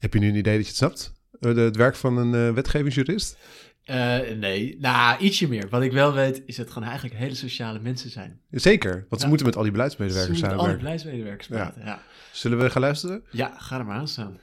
Heb je nu een idee dat je het snapt? Eh, de- het werk van een eh, wetgevingsjurist? Eh, nee, nou, ietsje meer. Wat ik wel weet, is dat het gewoon eigenlijk hele sociale mensen zijn. Zeker, want ze moeten met al die Ze beleidsmedewerkers moeten alle samenwerken. beleidsmedewerkers praten. Ja. Zullen we gaan luisteren? ja, ga er maar aan staan.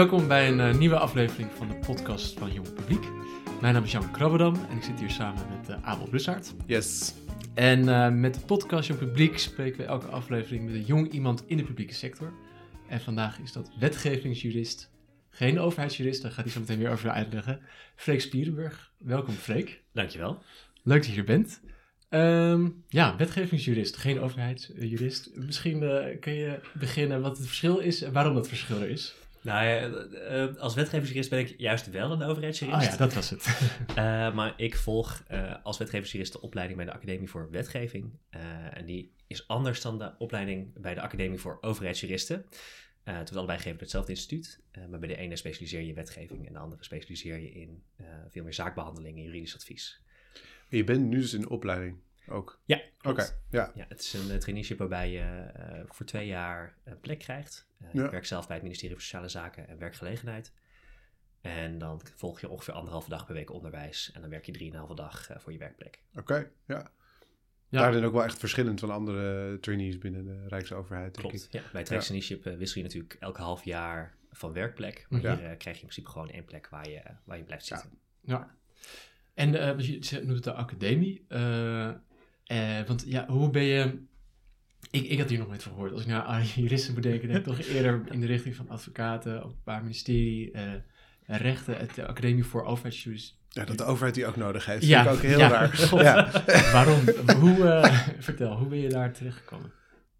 Welkom bij een eh, nieuwe aflevering van de podcast van Jong Publiek. Mijn naam is Jan Krabbedam en ik zit hier samen met eh, Abel Blussaert. Yes. En eh, met de podcast Jong Publiek spreken we elke aflevering met een jong iemand in de publieke sector. En vandaag is dat wetgevingsjurist, geen overheidsjurist, daar gaat hij zo meteen weer over uitleggen. Freek Spierenburg. Welkom Freek. Dankjewel. Leuk dat je er bent. Ehm, ja, wetgevingsjurist, geen overheidsjurist. Misschien kun je beginnen wat het verschil is en waarom dat verschil er is. Nou, eh, als wetgevingsjurist ben ik juist wel een overheidsjurist. Oh ja, dat was het. Eh, maar ik volg eh, als wetgevingsjurist de opleiding bij de Academie voor Wetgeving. Eh, en die is anders dan de opleiding bij de Academie voor Overheidsjuristen. Eh het wordt allebei gegeven door hetzelfde instituut. eh, maar bij de ene specialiseer je in wetgeving en de andere specialiseer je in eh, veel meer zaakbehandeling en juridisch advies. Je bent nu dus in opleiding ook. Ja, Oké, ja. Ja, het is een eh, traineeship waarbij je eh, voor twee jaar een plek krijgt. Eh, Ja. Ik werk zelf bij het ministerie van Sociale Zaken en Werkgelegenheid. En dan volg je ongeveer anderhalve dag per week onderwijs. En dan werk je drieënhalve dag eh, voor je werkplek. Oké, ja. Ja. Daarin ook wel echt verschillend van andere trainees binnen de Rijksoverheid, denk Klopt. ik. Ja, bij het traineeship eh, wissel je natuurlijk elk half jaar van werkplek. Maar Ja. hier eh, krijg je in principe gewoon één plek waar je, waar je blijft Ja. zitten. Ja. En eh, want je ze- noemt het de academie. eh, eh, want ja, hoe ben je... Ik, ik had hier nog nooit van gehoord. Als ik naar juristen moet denken, denk ik toch eerder in de richting van advocaten, openbaar ministerie, eh, rechten, het de academie voor overheidsjurist. Ja, dat de overheid die ook nodig heeft. Ja, Vind ik ook heel ja. raar. God. Ja. Waarom? Hoe, eh, vertel, hoe ben je daar terechtgekomen?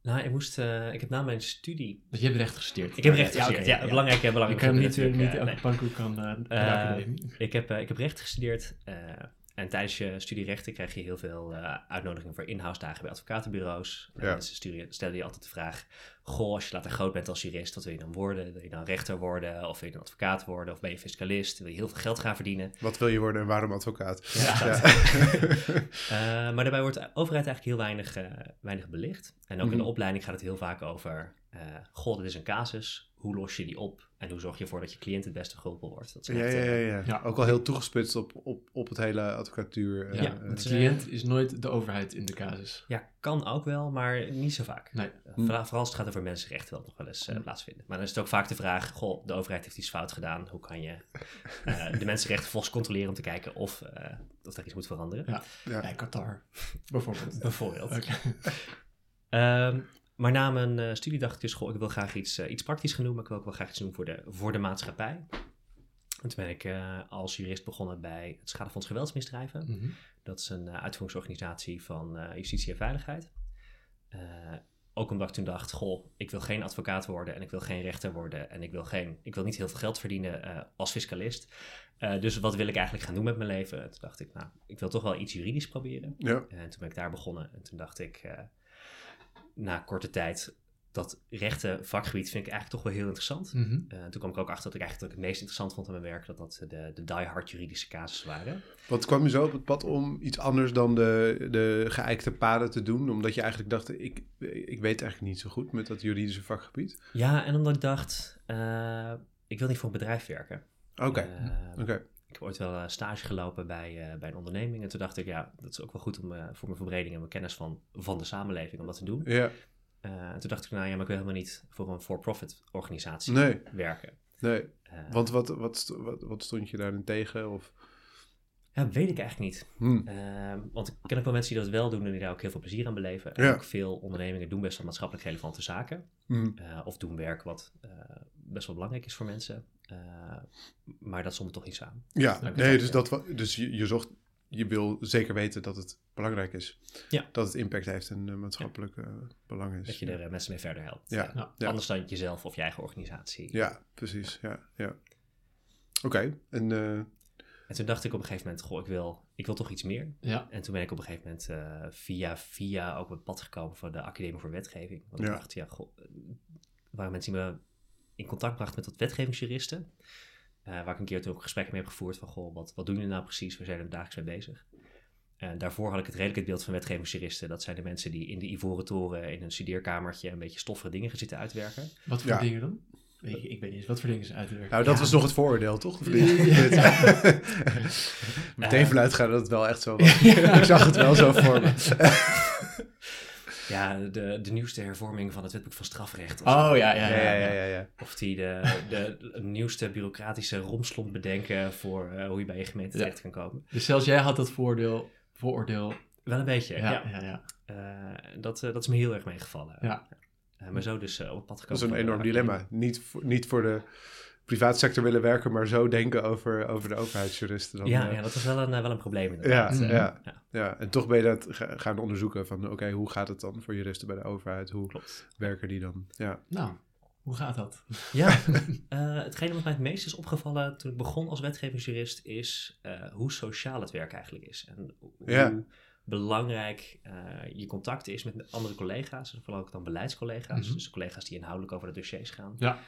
Nou, ik moest, eh, ik heb na mijn studie... Want je hebt recht gestudeerd. Ik heb recht gestudeerd, ja, belangrijk, Je belangrijk. kan niet, natuurlijk, niet elke nee. kan naar de academie. Ik heb, eh, ik heb recht gestudeerd eh, en tijdens je studie rechten krijg je heel veel eh, uitnodigingen voor in-house dagen bij advocatenbureaus. En Ja. mensen sturen, stellen je altijd de vraag, goh, als je later groot bent als jurist, wat wil je dan worden? Wil je dan rechter worden of wil je dan advocaat worden of ben je fiscalist? Wil je heel veel geld gaan verdienen? Wat wil je worden en waarom advocaat? Ja, Ja. Eh, maar daarbij wordt de overheid eigenlijk heel weinig, eh, weinig belicht. En ook in Mhm. de opleiding gaat het heel vaak over, goh, dit is een casus, hoe los je die op? En hoe zorg je ervoor dat je cliënt het beste geholpen wordt? Dat Ja, echt, ja, eh, ja, ja. Ja. Ook wel heel toegespitst op, op, op het hele advocatuur. eh, Ja, eh, de cliënt is nooit de overheid in de casus. Ja, kan ook wel, maar niet zo vaak. Nee. Uh, vooral, vooral als het gaat over mensenrechten, wel nog wel eens uh, Hm. plaatsvinden. Maar dan is het ook vaak de vraag: goh, de overheid heeft iets fout gedaan. Hoe kan je uh, de mensenrechten volgens controleren om te kijken of, uh, of er iets moet veranderen? Ja. Ja. Bij Qatar, bijvoorbeeld. Bijvoorbeeld. Oké. Um, maar na mijn uh, studie dacht ik dus: goh, ik wil graag iets, uh, iets praktisch gaan doen, maar ik wil ook wel graag iets doen voor de, voor de maatschappij. En toen ben ik uh, als jurist begonnen bij het Schadefonds Geweldsmisdrijven. Mhm. Dat is een uitvoeringsorganisatie van justitie en veiligheid. Ook omdat ik toen dacht, goh, ik wil geen advocaat worden en ik wil geen rechter worden en ik wil, geen, ik wil niet heel veel geld verdienen als fiscalist. Dus wat wil ik eigenlijk gaan doen met mijn leven? En toen dacht ik, nou, ik wil toch wel iets juridisch proberen. Ja. En toen ben ik daar begonnen en toen dacht ik, na korte tijd, dat rechten vakgebied vind ik eigenlijk toch wel heel interessant. Uh, toen kwam ik ook achter dat ik eigenlijk het meest interessant vond aan mijn werk, dat dat de, de die-hard juridische casussen waren. Wat kwam je zo op het pad om iets anders dan de, de geëikte paden te doen? Omdat je eigenlijk dacht, ik, ik weet eigenlijk niet zo goed met dat juridische vakgebied. Ja, en omdat ik dacht, uh, ik wil niet voor een bedrijf werken. Oké, okay. Uh, okay. Ik heb ooit wel stage gelopen bij, uh, bij een onderneming. En toen dacht ik, ja, dat is ook wel goed om uh, voor mijn verbreding en mijn kennis van, van de samenleving om dat te doen. Ja. En toen dacht ik, nou ja, maar ik wil helemaal niet voor een for-profit organisatie nee. werken. Nee, want wat, wat, wat, wat stond je daarin tegen? Of... Ja, weet ik eigenlijk niet. Hmm. Uh, want ik ken ook wel mensen die dat wel doen en die daar ook heel veel plezier aan beleven. En ja. ook veel ondernemingen doen best wel maatschappelijk relevante zaken. Hmm. Uh, of doen werk wat uh, best wel belangrijk is voor mensen. Uh, maar dat stond toch niet samen. Ja, nee, dus, dat, dus je, je zocht, je wil zeker weten dat het belangrijk is. Ja. Dat het impact heeft en uh, maatschappelijk ja. belang is. Dat je er mensen mee verder helpt. Ja. ja. Anders dan jezelf of je eigen organisatie. Ja, precies. Ja, ja. Oké, okay. en uh, En toen dacht ik op een gegeven moment, goh, ik wil, ik wil toch iets meer. Ja. En toen ben ik op een gegeven moment eh, via via ook op het pad gekomen van de Academie voor Wetgeving. Want Ja. ik dacht, ja, goh, eh, waren mensen die me in contact brachten met wat wetgevingsjuristen. eh, waar ik een keer toen ook een gesprek mee heb gevoerd van, goh, wat, wat doen jullie nou precies? Waar zijn we dagelijks mee bezig? En daarvoor had ik het redelijk het beeld van wetgevingsjuristen. Dat zijn de mensen die in de Ivoren Toren in een studeerkamertje een beetje stoffige dingen gaan zitten uitwerken. Wat voor Ja. dingen dan? Ik, ik weet niet eens. Wat voor dingen ze uitwerken? Nou, dat Ja. was nog het vooroordeel, toch? Ja. Meteen Eh. vanuit gaan dat het wel echt zo was. Ik zag het wel zo voor me. Ja, de, de nieuwste hervorming van het wetboek van strafrecht. Of, Oh zo. ja, ja, Ja, ja. ja, ja, ja. ja. of die de, de, nieuwste bureaucratische romslomp bedenken voor eh, hoe je bij je gemeente Ja. terecht kan komen. Dus zelfs jij had dat voordeel, vooroordeel. Wel een beetje, Ja, ja. ja, ja. Eh, dat, eh, dat is me heel erg meegevallen. Ja. Eh, maar zo dus eh, op het pad Dat gekomen. is een enorm dilemma. Niet voor, niet voor de privaatsector willen werken, maar zo denken over, over de overheidsjuristen. Dan, Ja, eh, ja, dat was wel een, eh, wel een probleem ja, inderdaad. Mhm. Ja, ja. ja. En toch ben je dat ga- gaan onderzoeken van, oké, hoe gaat het dan voor juristen bij de overheid? Hoe Klopt. werken die dan? Ja, Nou, hoe gaat dat? Ja, eh, hetgene wat mij het meest is opgevallen toen ik begon als wetgevingsjurist is eh, hoe sociaal het werk eigenlijk is. En hoe Ja. belangrijk eh, je contact is met andere collega's, en vooral ook dan beleidscollega's, Mhm. dus collega's die inhoudelijk over de dossiers gaan. Ja.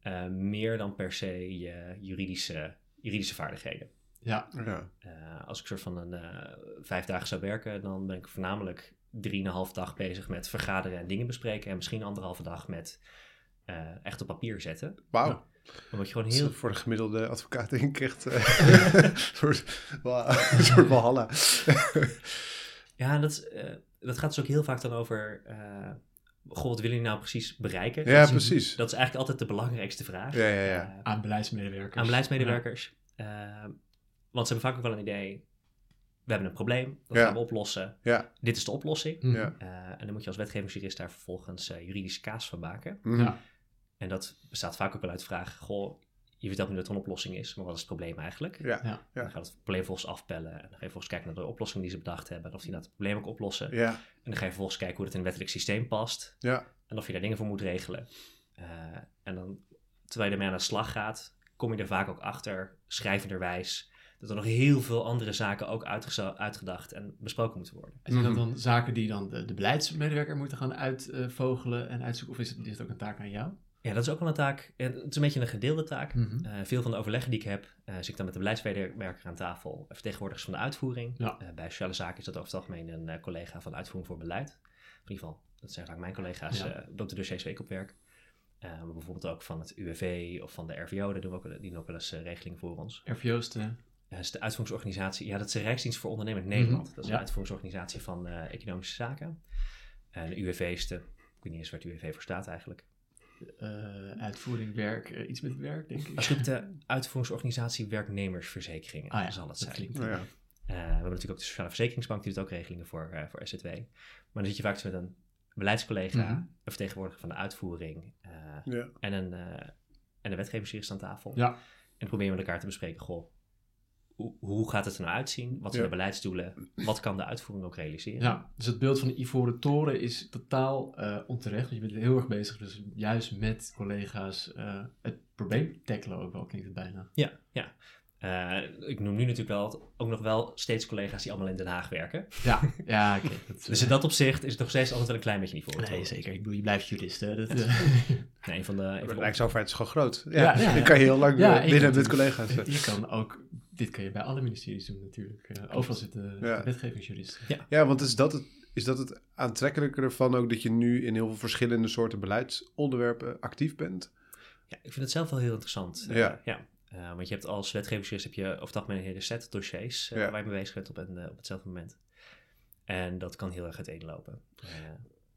Eh, meer dan per se je juridische, juridische vaardigheden. Ja, ja. Eh, als ik soort van een eh, vijf dagen zou werken, dan ben ik voornamelijk drieënhalf dag bezig met vergaderen en dingen bespreken. En misschien anderhalve dag met eh, echt op papier zetten. Wauw. Ja. Omdat je gewoon Dat is heel... Voor de gemiddelde advocaat denk ik echt eh, een soort, een soort walhalla. Ja, dat, is, eh, dat gaat dus ook heel vaak dan over... goh, wat willen jullie nou precies bereiken? Ja, dat is, precies. Dat is eigenlijk altijd de belangrijkste vraag. Ja, ja, ja. Eh, aan beleidsmedewerkers. aan beleidsmedewerkers. Eh, want ze hebben vaak ook wel een idee. We hebben een probleem, dat Ja. gaan we oplossen. Ja, Dit is de oplossing. Ja. Eh, en dan moet je als wetgevingsjurist daar vervolgens eh, juridische kaas van maken. Ja. En dat bestaat vaak ook wel uit de vraag: Goh, je vertelt nu dat er een oplossing is, maar wat is het probleem eigenlijk? Ja, Ja. Ja. Dan gaat het probleem volgens afpellen. En dan ga je vervolgens kijken naar de oplossing die ze bedacht hebben. En of die dat probleem ook oplossen. ja, En dan ga je vervolgens kijken hoe dat in het wettelijk systeem past. ja. En of je daar dingen voor moet regelen. Eh, en dan, terwijl je ermee aan de slag gaat, kom je er vaak ook achter, schrijvenderwijs, dat er nog heel veel andere zaken ook uitgedacht en besproken moeten worden. En zijn dat Mhm. dan zaken die dan de, de beleidsmedewerker moeten gaan uitvogelen en uitzoeken? Of is het, is het ook een taak aan jou? Ja, dat is ook wel een taak. Het is een beetje een gedeelde taak. Mhm. Eh, veel van de overleggen die ik heb, eh zit ik dan met de beleidsmedewerker aan tafel, vertegenwoordigers van de uitvoering. Ja. Eh, bij sociale zaken is dat over het algemeen een eh, collega van uitvoering voor beleid. In ieder geval, dat zijn vaak mijn collega's, Ja. eh op de dossiersweek op werk. Eh, maar bijvoorbeeld ook van het UWV of van de RVO, daar doen we ook, die doen ook wel eens eh, regelingen voor ons. RVO's de... Ja, dat is de uitvoeringsorganisatie. Ja, dat is de Rijksdienst voor Ondernemend Nederland. Mhm, Dat is ja. de uitvoeringsorganisatie van eh, economische zaken. En de UWV is de, ik weet niet eens waar het UWV voor staat eigenlijk. Eh, uitvoering, werk, eh, iets met werk, denk ik. De uitvoeringsorganisatie werknemersverzekeringen Ah ja, zal het dat zijn. klinkt. Nou ja. Eh, we hebben natuurlijk ook de Sociale Verzekeringsbank, die doet ook regelingen voor, eh, voor SZW. Maar dan zit je vaak met een beleidscollega, Mhm. een vertegenwoordiger van de uitvoering eh, Ja. en, een, eh en een wetgeversjurist aan tafel. Ja. En dan proberen we met elkaar te bespreken, goh, hoe, gaat het er nou uitzien? Wat zijn Ja. de beleidsdoelen? Wat kan de uitvoering ook realiseren? Ja, dus het beeld van de Ivoren Toren is totaal eh, onterecht. Want je bent heel erg bezig, dus juist met collega's eh, het probleem tackelen ook wel, klinkt het bijna. Ja, ja. Eh, ik noem nu natuurlijk wel ook nog wel steeds collega's die allemaal in Den Haag werken. Ja, ja oké. Dus in dat opzicht is het nog steeds altijd wel een klein beetje niveau. Nee, zeker. Ik bedoel, je blijft jurist, hè. Dat, Nee, een van de, een van de Rijksoverheid is gewoon groot. Ja, Ja, ja, dan kan je heel lang binnen met collega's. je kan ook, dit kan je bij alle ministeries doen natuurlijk. Eh, overal zitten Ja. wetgevingsjuristen. Ja, want is dat, het, is dat het aantrekkelijke ervan ook dat je nu in heel veel verschillende soorten beleidsonderwerpen actief bent? Ja, ik vind het zelf wel heel interessant. Eh, Ja. ja. Eh, want je hebt als wetgeversjurist heb je over het algemeen een hele set dossiers Ja. waar je mee bezig bent op, een, op hetzelfde moment. En dat kan heel erg uiteenlopen.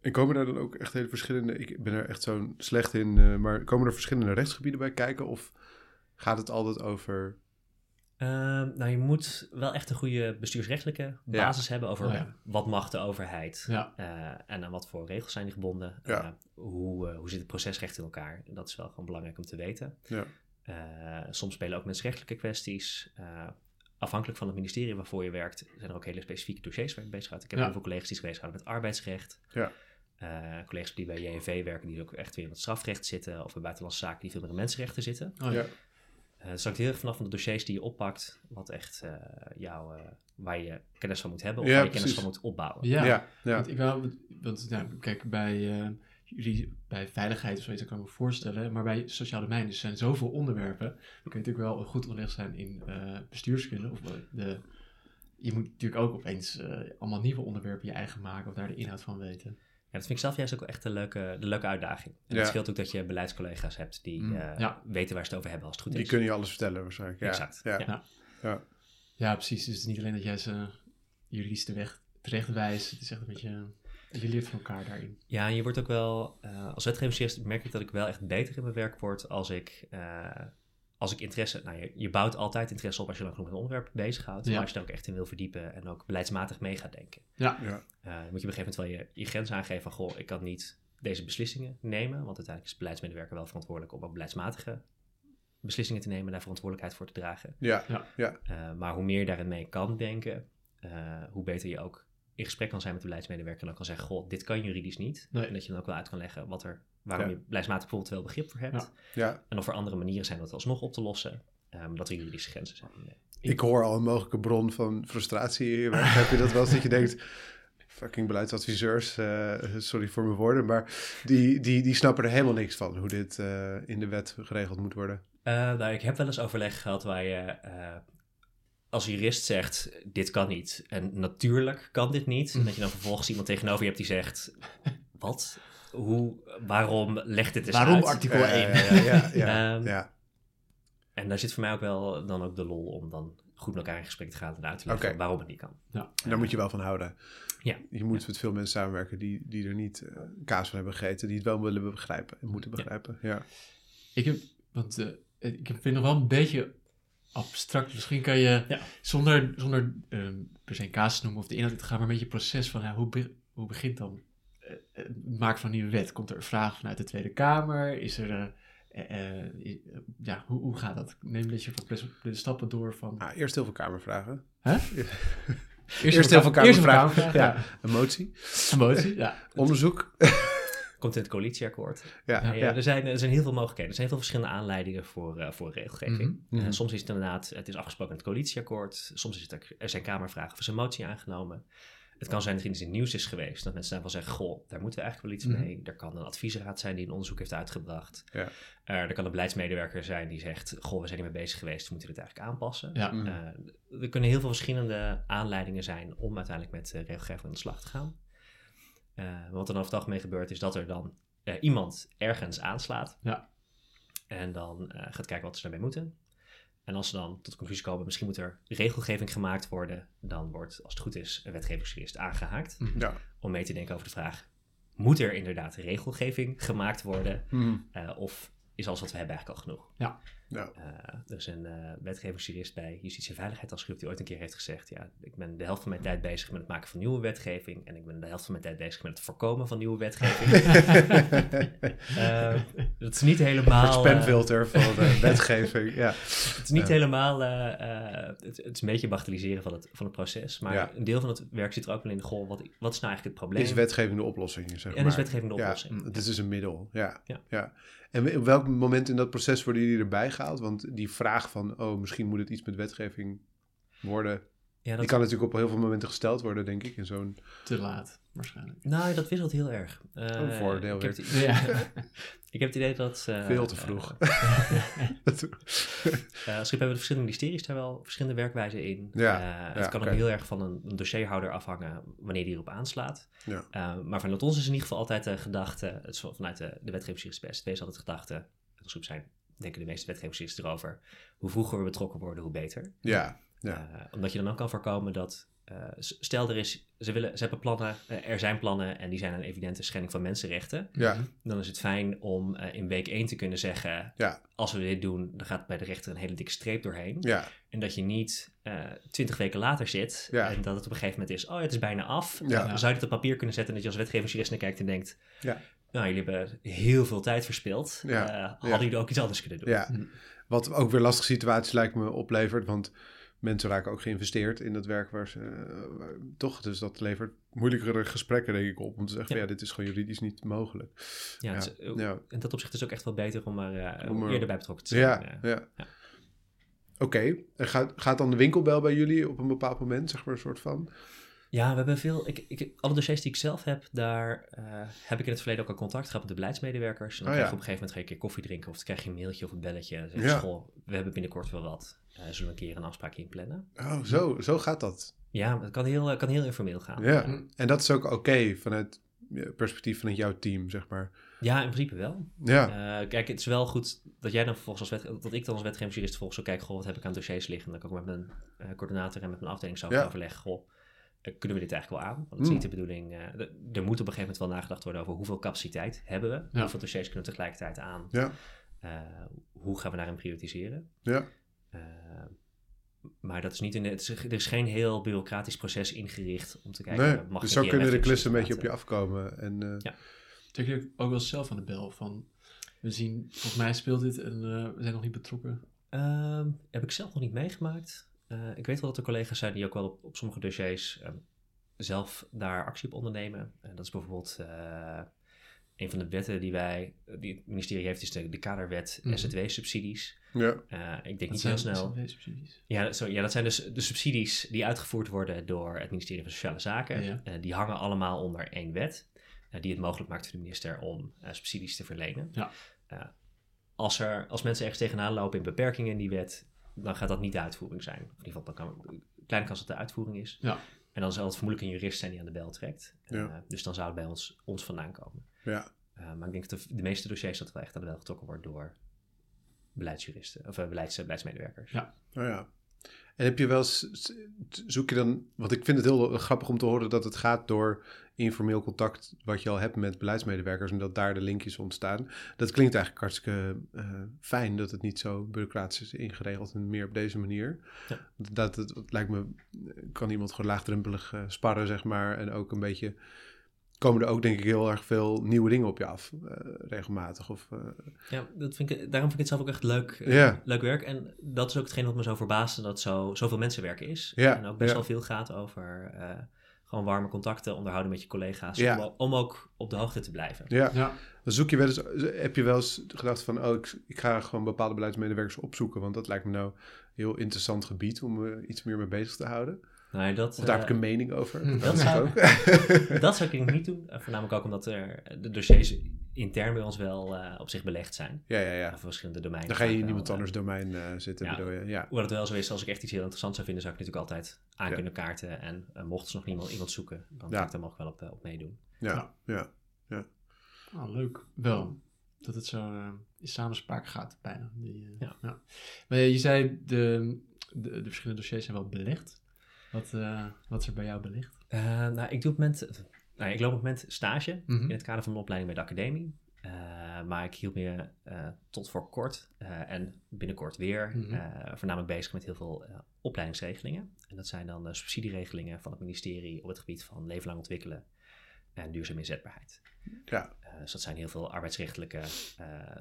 En komen daar dan ook echt hele verschillende, ik ben er echt zo slecht in, eh, maar komen er verschillende rechtsgebieden bij kijken? Of gaat het altijd over, Ehm, nou, je moet wel echt een goede bestuursrechtelijke basis hebben over Oh, ja. wat mag de overheid Ja. eh, en aan wat voor regels zijn die gebonden. Eh, hoe, eh, hoe zit het procesrecht in elkaar? Dat is wel gewoon belangrijk om te weten. ja, soms spelen ook mensenrechtelijke kwesties. Afhankelijk van het ministerie waarvoor je werkt, zijn er ook hele specifieke dossiers waar je bezig gaat. Ik heb heel veel collega's die zich bezighouden met arbeidsrecht. Ja. Collega's die bij JNV werken, die ook echt weer in het strafrecht zitten. Of bij buitenlandse zaken die veel meer in mensenrechten zitten. Oh, Eh, het hangt heel erg vanaf van de dossiers die je oppakt, wat echt eh, jou, eh, waar je kennis van moet hebben of Ja, waar je kennis van moet opbouwen. Ja, Ja, ja. Want ik wou, want nou, kijk, bij, eh, jullie, bij veiligheid of zoiets, dat kan ik me voorstellen. Maar bij sociaal domein dus er zijn zoveel onderwerpen. Dan kun je natuurlijk wel goed onderlegd zijn in eh, bestuurskunde. Of de, je moet natuurlijk ook opeens eh, allemaal nieuwe onderwerpen je eigen maken of daar de inhoud van weten. Ja, dat vind ik zelf juist ook echt een leuke, de leuke uitdaging. En Ja. het scheelt ook dat je beleidscollega's hebt die Mm, eh, ja. weten waar ze het over hebben als het goed Die is. kunnen je alles vertellen waarschijnlijk. Ja. Exact, Ja. ja. Ja. Ja, precies. Dus het is niet alleen dat jij ze juridisch de weg terecht wijst. Het is echt een beetje, je leert van elkaar daarin. Ja, en je wordt ook wel, eh, als wetgevingsjurist merk ik dat ik wel echt beter in mijn werk word als ik, eh, als ik interesse, nou je, je bouwt altijd interesse op als je lang genoeg met een onderwerp bezighoudt, Ja. maar als je daar ook echt in wil verdiepen en ook beleidsmatig mee gaat denken. Ja, Ja. Eh, dan moet je op een gegeven moment wel je, je grens aangeven van, goh, ik kan niet deze beslissingen nemen, want uiteindelijk is de beleidsmedewerker wel verantwoordelijk om ook beleidsmatige beslissingen te nemen en daar verantwoordelijkheid voor te dragen. Ja. Eh, maar hoe meer je daarin mee kan denken, eh, hoe beter je ook in gesprek kan zijn met de beleidsmedewerker en dan kan zeggen, goh, dit kan juridisch niet. Nee. En dat je dan ook wel uit kan leggen wat er, waarom Ja. je beleidsmatig bijvoorbeeld wel begrip voor hebt. Ja. ja. En of er andere manieren zijn om het alsnog op te lossen, ehm, dat er juridische grenzen zijn. Ik hoor al een mogelijke bron van frustratie werk. Heb je dat wel eens dat je denkt... Fucking beleidsadviseurs, eh, sorry voor mijn woorden, maar die, die, die snappen er helemaal niks van hoe dit eh, in de wet geregeld moet worden. Nou, ik heb wel eens overleg gehad waar je als jurist zegt, dit kan niet. En natuurlijk kan dit niet. En dat je dan vervolgens iemand tegenover je hebt die zegt, wat? Hoe, waarom legt dit eens Waarom uit? artikel Ja, 1? Ja, ja, ja, ja, Ehm, ja. En daar zit voor mij ook wel dan ook de lol om dan goed met elkaar in gesprek te gaan en uit te leggen Oké. waarom het niet kan. Daar moet je wel van houden. Ja. Je moet met veel mensen samenwerken die, die er niet eh, kaas van hebben gegeten, die het wel willen begrijpen en moeten begrijpen. Ja. Ik heb, want eh, ik vind het nog wel een beetje abstract. Misschien kan je, Ja. zonder, zonder ehm, per se een casus te noemen of de inhoud te gaan, maar een beetje het proces van ja, hoe, be- hoe begint dan eh, het maken van een nieuwe wet? Komt er een vraag vanuit de Tweede Kamer? Is er, eh, eh, eh, eh, ja, hoe, hoe gaat dat? Neem dat je van de stappen door van... Ah, eerst heel veel kamervragen. Eerst, Eerst heel veel Eerst een kamervragen. kamervraag, ja. Ja. Een motie, Emotie, ja. onderzoek. Komt in het coalitieakkoord. Ja, Ja, ja. Er, zijn, er zijn heel veel mogelijkheden. Er zijn heel veel verschillende aanleidingen voor, eh, voor regelgeving. Mhm, mhm. Eh, soms is het inderdaad, het is afgesproken in het coalitieakkoord. Soms is het, er zijn kamervragen of is een motie aangenomen. Het kan zijn dat er iets in het nieuws is geweest. Dat mensen daarvan zeggen, goh, daar moeten we eigenlijk wel iets Mhm. mee. Er kan een adviesraad zijn die een onderzoek heeft uitgebracht. Ja. Eh, er kan een beleidsmedewerker zijn die zegt, goh, we zijn hiermee bezig geweest. We moeten dit eigenlijk aanpassen. Ja. Mhm. Eh, er kunnen heel veel verschillende aanleidingen zijn om uiteindelijk met uh, regelgeving aan de slag te gaan. Eh, wat er dan het algemeen gebeurt, is dat er dan eh, iemand ergens aanslaat. Ja. En dan eh, gaat kijken wat ze daarmee moeten. En als ze dan tot de conclusie komen, misschien moet er regelgeving gemaakt worden, dan wordt, als het goed is, een wetgevingsjurist aangehaakt. Mhm. Ja. Om mee te denken over de vraag, moet er inderdaad regelgeving gemaakt worden? Mhm. Eh, of is alles wat we hebben eigenlijk al genoeg? Ja. Eh, er is een eh wetgevingsjurist bij Justitie en Veiligheid als groep die ooit een keer heeft gezegd: Ja, ik ben de helft van mijn tijd bezig met het maken van nieuwe wetgeving. En ik ben de helft van mijn tijd bezig met het voorkomen van nieuwe wetgeving. Eh, dat is niet helemaal. Het spamfilter van de wetgeving. Ja. het is niet Ja. helemaal. het, het is een beetje bagatelliseren van het, van het proces. Maar Ja. een deel van het werk zit er ook wel in de goal. Wat, wat is nou eigenlijk het probleem? Is wetgeving de oplossing, zeg en maar. is wetgeving de Ja, oplossing? het is dus een middel, ja. Ja. ja. En op welk moment in dat proces worden jullie erbij gehaald? Want die vraag van, oh, misschien moet het iets met wetgeving worden... Ja, dat, Die kan natuurlijk op heel veel momenten gesteld worden, denk ik, in zo'n... Te laat, waarschijnlijk. Nou, dat wisselt heel erg. Eh, Een voordeel ik heb, weer. het- Ja. ik heb het idee dat... eh, Veel te vroeg. Eh, als schip hebben de verschillende ministeries daar wel verschillende werkwijzen in. Ja, Eh, ja, het kan ook heel erg van een, een dossierhouder afhangen wanneer die erop aanslaat. Ja. Eh, maar vanuit ons is in ieder geval altijd de gedachte, het is vanuit de, de is altijd de gedachte, groep zijn, denken de meeste wetgevingsjuristen erover, hoe vroeger we betrokken worden, hoe beter. ja, ja. Eh, omdat je dan ook kan voorkomen dat, eh, stel er is, ze, willen, ze hebben plannen, eh, er zijn plannen en die zijn een evidente schending van mensenrechten. ja. Dan is het fijn om in week 1 te kunnen zeggen, Ja. als we dit doen, dan gaat bij de rechter een hele dikke streep doorheen. ja. En dat je niet twintig weken later zit Ja. en dat het op een gegeven moment is, oh het is bijna af. Ja. Dan zou je het op papier kunnen zetten en dat je als wetgevingsjurist naar kijkt en denkt, Ja. Nou jullie hebben heel veel tijd verspild. Ja. Eh, Ja. hadden jullie ook iets anders kunnen doen? Ja, Hm. wat ook weer lastige situaties lijkt me oplevert, want mensen raken ook geïnvesteerd in het werk waar ze eh, waar- toch, dus dat levert moeilijkere gesprekken denk ik op om te zeggen, Ja. van, ja, dit is gewoon juridisch niet mogelijk. Ja, is- ja. in dat opzicht is ook echt wel beter om er eh, Om er- eerder bij betrokken te zijn. Ja, eh. ja. Oké, gaat, gaat dan de winkelbel bij jullie op een bepaald moment, zeg maar, een soort van? Ja, we hebben veel. Ik, ik, alle dossiers die ik zelf heb, daar eh, heb ik in het verleden ook al contact gehad met de beleidsmedewerkers. En dan Oh, krijg ja. je op een gegeven moment ga je een keer koffie drinken of dan krijg je een mailtje of een belletje. En zeg je, Ja. "Goh, we hebben binnenkort wel wat. Eh, zullen we een keer een afspraakje inplannen? Oh, zo, zo gaat dat. Ja, het kan heel, kan heel informeel gaan. Ja, en dat is ook oké vanuit je perspectief vanuit jouw team, zeg maar. Ja, in principe wel. Ja, Eh, kijk, het is wel goed dat jij dan vervolgens als wet, dat ik dan als wetgevingsjurist vervolgens zo kijk, goh, wat heb ik aan dossiers liggen? Dan kan ik ook met mijn eh, coördinator en met mijn afdeling Ja. overleggen, goh, kunnen we dit eigenlijk wel aan? Want het is Mm. niet de bedoeling, eh, er- moet op een gegeven moment wel nagedacht worden over hoeveel capaciteit hebben we, Ja. hoeveel dossiers kunnen we tegelijkertijd aan, ja, Eh, hoe gaan we daarin prioritiseren? ja. Eh, maar dat is niet een, het is, er is geen heel bureaucratisch proces ingericht om te kijken, Nee, mag dus zo kunnen de klussen een beetje op je afkomen. En, eh, Ja. Trek je ook wel zelf aan de bel van... We zien, volgens mij speelt dit en eh, we zijn nog niet betrokken. Ehm, heb ik zelf nog niet meegemaakt. Eh, ik weet wel dat er collega's zijn die ook wel op, op sommige dossiers ehm, zelf daar actie op ondernemen. En dat is bijvoorbeeld eh, een van de wetten die wij, die het ministerie heeft, is de, de kaderwet Mhm. SZW-subsidies. ja, Eh, ik denk Dat niet heel snel. Ja, zo, ja, dat zijn dus de subsidies die uitgevoerd worden door het ministerie van Sociale Zaken. Ja. Eh, die hangen allemaal onder één wet, eh, die het mogelijk maakt voor de minister om eh, subsidies te verlenen. Ja. Eh, als, er, als mensen ergens tegenaan lopen in beperkingen in die wet, dan gaat dat niet de uitvoering zijn. Of in ieder geval, dan kan, kleine kans dat de uitvoering is. Ja. En dan zal het vermoedelijk een jurist zijn die aan de bel trekt. Eh, dus dan zou het bij ons, ons vandaan komen. ja. Eh, maar ik denk dat de, de meeste dossiers dat wel echt aan de bel getrokken wordt door beleidsjuristen of beleids, beleidsmedewerkers. Ja. Oh ja. En heb je wel eens, zoek je dan, want ik vind het heel grappig om te horen dat het gaat door informeel contact wat je al hebt met beleidsmedewerkers en dat daar de linkjes ontstaan. Dat klinkt eigenlijk hartstikke eh, fijn dat het niet zo bureaucratisch is ingeregeld en meer op deze manier. Ja. Dat, het, lijkt me, kan iemand gewoon laagdrempelig eh, sparren zeg maar en ook een beetje, komen er ook denk ik heel erg veel nieuwe dingen op je af, eh, regelmatig. Of, eh, Ja, dat vind ik, daarom vind ik het zelf ook echt leuk, eh, leuk werk. En dat is ook hetgeen wat me zo verbaasde, dat zo, zoveel mensenwerk is. Ja, En ook best wel veel gaat over eh, gewoon warme contacten onderhouden met je collega's. Om, om ook op de hoogte te blijven. ja. Ja. Dan zoek je wel eens, heb je wel eens gedacht van, oh, ik, ik ga gewoon bepaalde beleidsmedewerkers opzoeken, want dat lijkt me nou een heel interessant gebied om me iets meer mee bezig te houden. Nou, dat, Of daar heb eh, ik een mening over. dat zou- ook. dat zou ik niet doen. Eh, voornamelijk ook omdat er de dossiers intern bij ons wel eh, op zich belegd zijn. ja, ja, ja. Over verschillende domeinen. Dan ga je in iemand eh, anders domein eh, zitten, ja. bedoel je? Ja. Hoewel het wel zo is, als ik echt iets heel interessant zou vinden, zou ik natuurlijk altijd aan Ja. kunnen kaarten. En eh, mocht ze nog iemand, iemand zoeken, dan Ja. kan ik daar nog wel op, eh, op meedoen. Ja, ja. Ah, leuk. Wel. Dat het zo eh, in samenspraak gaat, bijna. Die, eh, Ja. Maar je zei, de, de, de verschillende dossiers zijn wel belegd. Wat, eh, wat is er bij jou belegd? Eh, nou, ik, doe op het moment, nou, ik loop op het moment stage Mhm. in het kader van mijn opleiding bij de academie. Eh, maar ik hield me eh, tot voor kort eh, en binnenkort weer Mhm. eh, voornamelijk bezig met heel veel opleidingsregelingen. En dat zijn dan eh, subsidieregelingen van het ministerie op het gebied van leven lang ontwikkelen en duurzame inzetbaarheid. Ja. Eh, dus dat zijn heel veel arbeidsrechtelijke eh,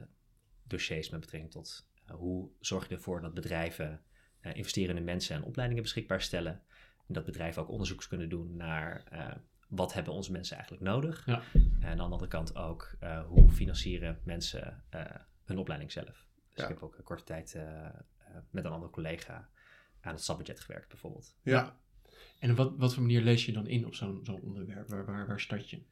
dossiers met betrekking tot hoe zorg je ervoor dat bedrijven eh, investeren in mensen en opleidingen beschikbaar stellen. En dat bedrijven ook onderzoeks kunnen doen naar eh, wat hebben onze mensen eigenlijk nodig. Ja. En aan de andere kant ook eh, hoe financieren mensen eh, hun opleiding zelf. Dus Ja. ik heb ook een korte tijd met een andere collega aan het stapbudget gewerkt bijvoorbeeld. Ja. En op wat, wat voor manier lees je dan in op zo'n zo'n onderwerp? Waar, waar, waar start je?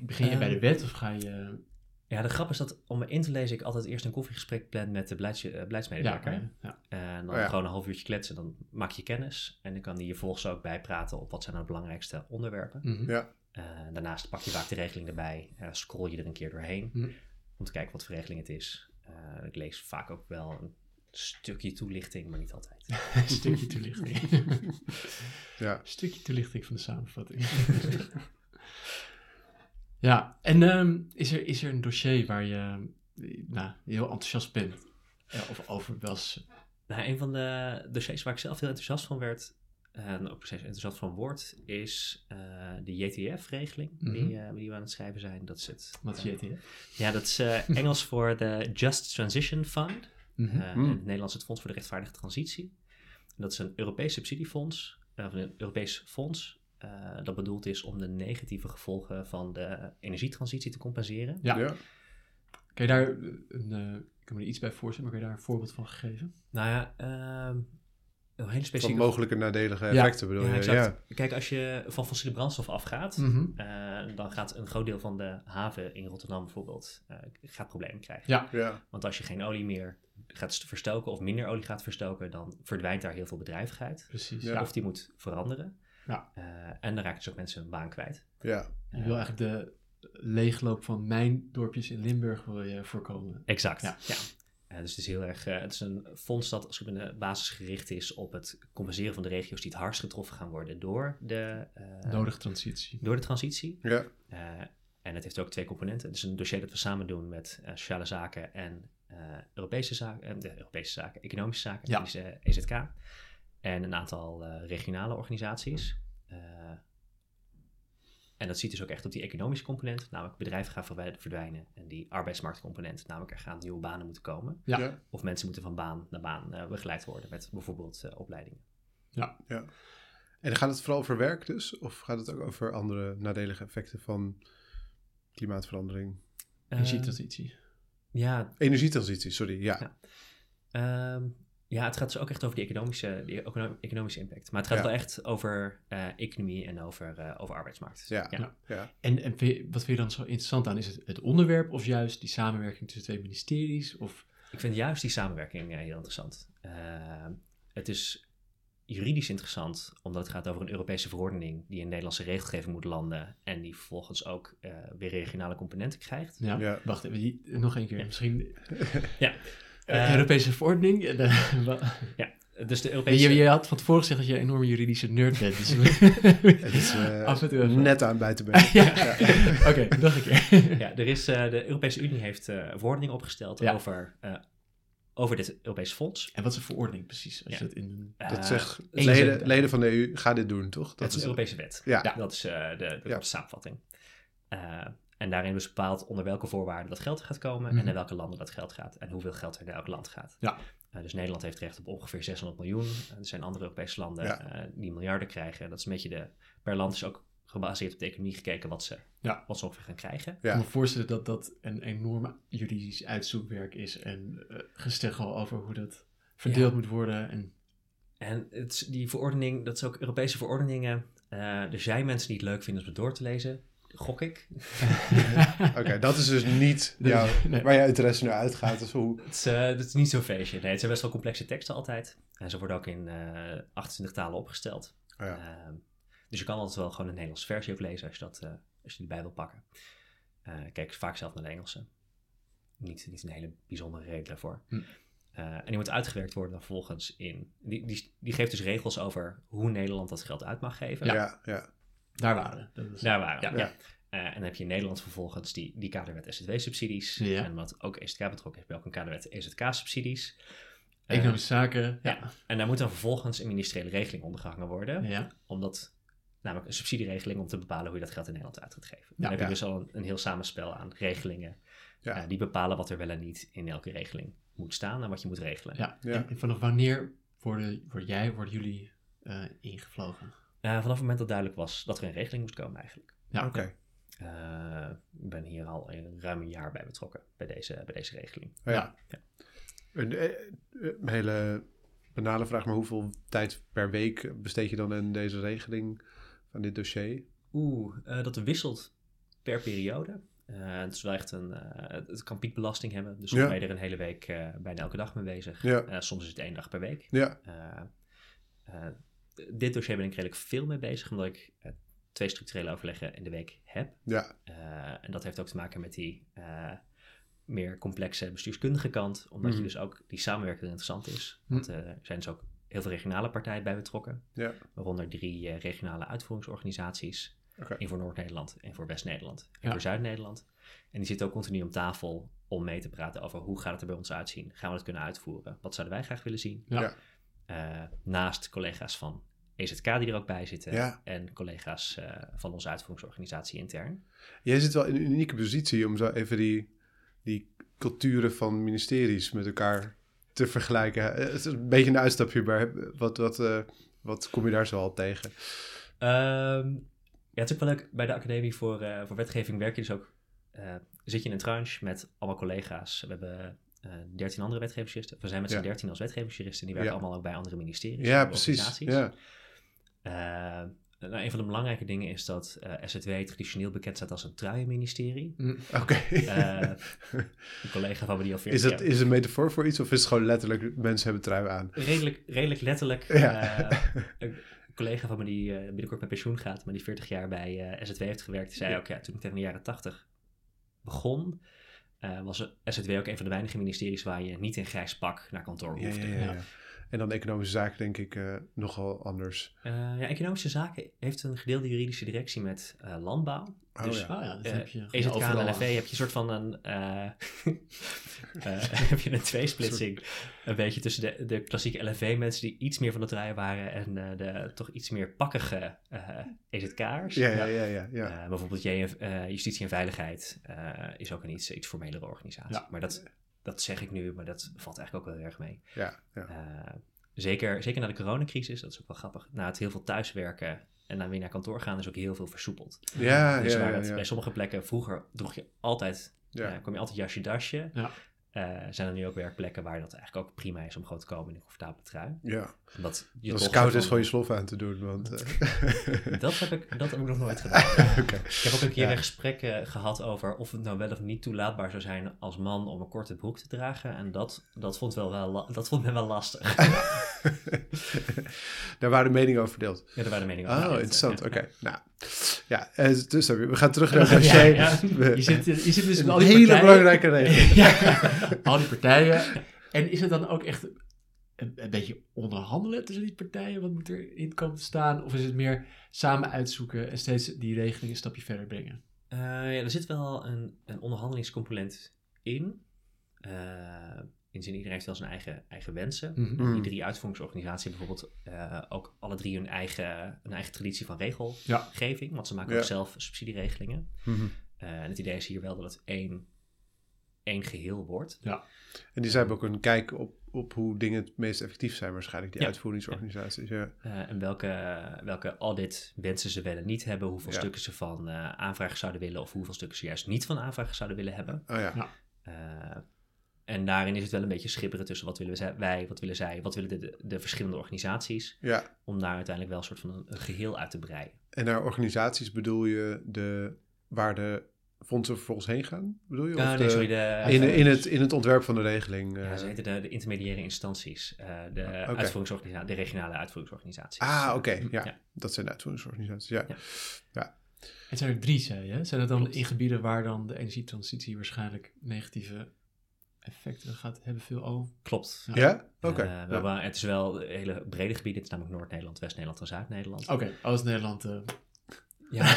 Begin je bij de wet of ga je... Ja, de grap is dat om me in te lezen ik altijd eerst een koffiegesprek plan met de beleids, eh, beleidsmedewerker. ja, ja. En dan Oh ja. gewoon een half uurtje kletsen, dan maak je kennis. En dan kan die je vervolgens ook bijpraten op wat zijn nou de belangrijkste onderwerpen. Mhm. Ja. Eh, daarnaast pak je vaak de regeling erbij, eh, scroll je er een keer doorheen Mhm. om te kijken wat voor regeling het is. Eh, ik lees vaak ook wel een stukje toelichting, maar niet altijd. Een stukje toelichting. Ja. Een stukje toelichting van de samenvatting. ja, en ehm, is, er, is er een dossier waar je nou, heel enthousiast bent? Ja, of over was. Nou, een van de dossiers waar ik zelf heel enthousiast van werd, en ook steeds enthousiast van word, is eh, de JTF-regeling die, Mhm. eh, die we aan het schrijven zijn. Dat is het. Wat is eh, JTF? Ja, dat is eh, Engels voor de Just Transition Fund. Mhm. Eh, Mm. In het Nederlands het Fonds voor de Rechtvaardige Transitie. En dat is een Europees subsidiefonds, of een Europees fonds, eh, dat bedoeld is om de negatieve gevolgen van de energietransitie te compenseren. Ja. Ja. Kan je daar een, eh, ik kan me er iets bij voorstellen, maar kan je daar een voorbeeld van geven? Nou ja, ehm, een hele Van specifieke... mogelijke nadelige Ja. effecten bedoel Ja, je? exact. Kijk, als je van fossiele brandstof afgaat, Mhm. eh, dan gaat een groot deel van de haven in Rotterdam bijvoorbeeld eh, gaat problemen krijgen. Ja, Ja. Want als je geen olie meer gaat verstoken of minder olie gaat verstoken, dan verdwijnt daar heel veel bedrijvigheid. precies. Ja. Ja. Of die moet veranderen. Ja. Eh, en dan raken dus ook mensen hun baan kwijt. Ja. Je wil eigenlijk de leegloop van mijn dorpjes in Limburg wil je voorkomen. Exact. Ja. Ja. Eh, dus het is heel erg. eh, het is een fonds dat als in de basis gericht is op het compenseren van de regio's die het hardst getroffen gaan worden door de, eh, Nodige transitie. door de transitie. Ja. Eh, en het heeft ook twee componenten. Het is een dossier dat we samen doen met eh, sociale zaken en eh, Europese zaken, eh, de Europese zaken, economische zaken, Ja. die is, eh, EZK. En een aantal eh, regionale organisaties. Eh, en dat ziet dus ook echt op die economische component, namelijk bedrijven gaan verdwijnen. En die arbeidsmarktcomponent, namelijk er gaan nieuwe banen moeten komen. Ja. Ja. Of mensen moeten van baan naar baan eh, begeleid worden met bijvoorbeeld eh, opleidingen. En gaat het vooral over werk dus? Of gaat het ook over andere nadelige effecten van klimaatverandering? Energietransitie. ja, Energietransitie, sorry. Ja. Ja. Ehm, ja, het gaat dus ook echt over die economische, die econo- economische impact. Maar het gaat Ja. wel echt over eh, economie en over, eh, over arbeidsmarkt. Ja. Ja. En, en wat vind je dan zo interessant aan? Is het het onderwerp of juist die samenwerking tussen twee ministeries? Of, Ik vind juist die samenwerking eh, heel interessant. Ehm, het is juridisch interessant, omdat het gaat over een Europese verordening die in Nederlandse regelgeving moet landen en die vervolgens ook eh, weer regionale componenten krijgt. ja, Ja. wacht even, die, nog één keer. Misschien Ja. Eh, Europese verordening. en, eh, wa- Dus de je, Europese... je had van tevoren gezegd dat je een enorme juridische nerd bent. Dus Het is eh, Af en toe even. net aan bij te benen. ja. Oké, nog een keer. Ja, er is, eh, de Europese Unie heeft eh, een verordening opgesteld Ja. over, eh, over dit Europese fonds. En wat is een verordening precies? Als Ja. je dat in. Dat zegt leden, zin. leden van de EU, ga dit doen, toch? Dat is een Europese wet. Ja. Ja. Dat is eh, de, de, Ja. de samenvatting. Eh, en daarin is bepaald onder welke voorwaarden dat geld gaat komen Mhm. en naar welke landen dat geld gaat en hoeveel geld er naar elk land gaat. Ja. Eh, dus Nederland heeft recht op ongeveer 600 miljoen. En er zijn andere Europese landen Ja. eh, die miljarden krijgen. Dat is een beetje de. Per land is ook gebaseerd op de economie gekeken wat ze, Ja. wat ze ongeveer gaan krijgen. Ik Ja. kan me voorstellen dat dat een enorm juridisch uitzoekwerk is en uh, gesteggel over hoe dat verdeeld moet worden. En... En het, is- die verordening, dat is ook Europese verordeningen. Eh, er zijn mensen die het leuk vinden om het door te lezen. Gok ik. Oké, dat is dus niet jouw- nee. waar jouw interesse naar uitgaat. Dus hoe, Het is, eh, het is niet zo'n feestje. Nee, het zijn best wel complexe teksten altijd. En ze worden ook in eh 28 talen opgesteld. oh ja. Ehm, dus je kan altijd wel gewoon een Nederlandse versie ook lezen als je, dat, eh, als je die bij wil pakken. Eh, kijk vaak zelf naar de Engelse. Niet, niet een hele bijzondere reden daarvoor. Hm. Eh, en die moet uitgewerkt worden dan vervolgens in... Die, die, die geeft dus regels over hoe Nederland dat geld uit mag geven. Ja, ja, ja. Daar waren. Dat is... Daar waren. Ja. Ja. Eh, en dan heb je in Nederland vervolgens die, die kaderwet SZW-subsidies. Ja. En omdat ook EZK betrokken is, heb je ook een kaderwet EZK-subsidies. Eh, Economische zaken. ja. En daar moet dan vervolgens een ministeriële regeling ondergehangen worden. Ja. Omdat, namelijk een subsidieregeling om te bepalen hoe je dat geld in Nederland uit gaat geven. dan Ja. heb je dus al een, een heel samenspel aan regelingen. Ja. eh, die bepalen wat er wel en niet in elke regeling moet staan en wat je moet regelen. ja. Ja. En, en vanaf wanneer worden, word jij, worden jullie eh, ingevlogen? Eh, vanaf het moment dat duidelijk was dat er een regeling moest komen eigenlijk. Ja, Oké. Eh, ik ben hier al een ruim een jaar bij betrokken, bij deze, bij deze regeling. Ja. Ja. Een, eh, een hele banale vraag, maar hoeveel tijd per week besteed je dan in deze regeling van dit dossier? Oeh, eh, dat wisselt per periode. Eh, het is wel echt een. het kan piekbelasting hebben. Dus soms Ja. ben je er een hele week eh, bijna elke dag mee bezig. Ja. Eh, soms is het één dag per week. Ja, Eh, eh, dit dossier ben ik redelijk veel mee bezig, omdat ik eh, twee structurele overleggen in de week heb. ja, Eh, en dat heeft ook te maken met die eh, meer complexe bestuurskundige kant, omdat je dus ook die samenwerking interessant is. Want eh, er zijn dus ook heel veel regionale partijen bij betrokken, ja. waaronder drie regionale uitvoeringsorganisaties. Eén voor Noord-Nederland, één voor West-Nederland, één Ja. voor Zuid-Nederland. En die zitten ook continu om tafel om mee te praten over hoe gaat het er bij ons uitzien? Gaan we het kunnen uitvoeren? Wat zouden wij graag willen zien? Ja. Eh, naast collega's van EZK die er ook bij zitten Ja. en collega's eh, van onze uitvoeringsorganisatie intern. Jij zit wel in een unieke positie om zo even die, die culturen van ministeries met elkaar te vergelijken. Eh, Het is een beetje een uitstapje, maar wat, wat, wat kom je daar zo al tegen? Ehm, ja, het is ook wel leuk. Bij de Academie voor, voor Wetgeving werk je dus ook zit je in een tranche met allemaal collega's. We hebben eh 13 andere wetgeversjuristen. We zijn met z'n. 13 als wetgeversjuristen. Die werken allemaal ook bij andere ministeries. Ja, precies. Ja. Eh, nou, een van de belangrijke dingen is dat eh SZW traditioneel bekend staat als een truienministerie. Oké. Eh, een collega van me die al 40 is, het, jaar... is het een metafoor voor iets of is het gewoon letterlijk mensen hebben trui aan? Redelijk, redelijk letterlijk. Ja. een collega van me die binnenkort met pensioen gaat, maar die 40 jaar bij SZW heeft gewerkt, die zei ook, ja, toen ik tegen de jaren 80 begon, was SZW ook een van de weinige ministeries waar je niet in grijs pak naar kantoor hoefde. ja, ja, ja. En dan economische zaken denk ik eh, nogal anders. Eh, ja, economische zaken heeft een gedeelde juridische directie met eh, landbouw. Oh, dus ja. Oh ja, dat heb je EZK en. LFV heb je een soort van een, eh, eh, heb je een tweesplitsing. Een beetje tussen de, de klassieke LFV-mensen die iets meer van de truien waren en eh, de toch iets meer pakkige eh EZK'ers. Ja, ja, ja, ja. ja. Bijvoorbeeld J- eh, Justitie en Veiligheid eh, is ook een iets, iets formelere organisatie. Ja. Maar dat, dat zeg ik nu, maar dat valt eigenlijk ook wel heel erg mee. ja, ja. Eh, zeker, zeker na de coronacrisis, dat is ook wel grappig. Na het heel veel thuiswerken en dan weer naar kantoor gaan, is ook heel veel versoepeld. Ja, dus ja, waar ja, het ja. bij sommige plekken vroeger droeg je altijd, Ja. kom je altijd jasje dasje. Ja. Eh, zijn er nu ook werkplekken waar dat eigenlijk ook prima is om gewoon te komen in een comfortabele trui. Ja, Omdat je als toch koud is gewoon je slof aan te doen, want... eh, Dat heb, ik, dat heb ik nog nooit gedaan. Ik heb ook een keer Ja. een gesprek eh, gehad over of het nou wel of niet toelaatbaar zou zijn als man om een korte broek te dragen. En dat, dat, vond, wel wel, dat vond men wel lastig. Daar waren meningen over verdeeld. Ja, daar waren de meningen Oh, over. interessant. Ja. Oké, nou. Ja, eh, dus we gaan terug naar het Ja. We- Je zit, je zit dus met een al die hele partijen. belangrijke regel. ja, al die partijen. En is het dan ook echt een, een beetje onderhandelen tussen die partijen? Wat moet er in komen te staan? Of is het meer samen uitzoeken en steeds die regeling een stapje verder brengen? Eh, ja, er zit wel een, een onderhandelingscomponent in. Eh, in zin, iedereen heeft wel zijn eigen, eigen wensen. Mm. Die drie uitvoeringsorganisaties hebben bijvoorbeeld eh, ook alle drie hun eigen, een eigen traditie van regelgeving. Want ze maken Ja. ook zelf subsidieregelingen. Mhm. Eh, en het idee is hier wel dat het één, één geheel wordt. En die hebben ook een kijk op, op hoe dingen het meest effectief zijn waarschijnlijk, die Ja. uitvoeringsorganisaties. Ja. Eh, en welke, welke audit wensen ze wel en niet hebben. Hoeveel Ja. stukken ze van eh aanvragen zouden willen. Of hoeveel stukken ze juist niet van aanvragen zouden willen hebben. Oh ja. Eh, en daarin is het wel een beetje schipperen tussen wat willen we- wij, wat willen zij, wat willen de, de, de verschillende organisaties. ja. Om daar uiteindelijk wel een soort van een, een geheel uit te breien. En naar organisaties bedoel je de, waar de fondsen vervolgens heen gaan? Bedoel je? Of Ah, de- sorry, de, in, in, het, in het ontwerp van de regeling? eh. ja, ze heten de, de intermediaire instanties. eh, de, Oké. uitvoeringsorganisa- de regionale uitvoeringsorganisaties. Ah, oké. Eh, ja. dat zijn de uitvoeringsorganisaties. Ja. Ja. Het zijn er drie, zei je. Zijn het dan Klopt. in gebieden waar dan de energietransitie waarschijnlijk negatieve effecten gaat hebben? Veel over? Klopt. Ja? Oké. Eh, Ja. hebben- het is wel hele brede gebieden. Het is namelijk Noord-Nederland, West-Nederland en Zuid-Nederland. Oké, Oost-Nederland. eh, Ja.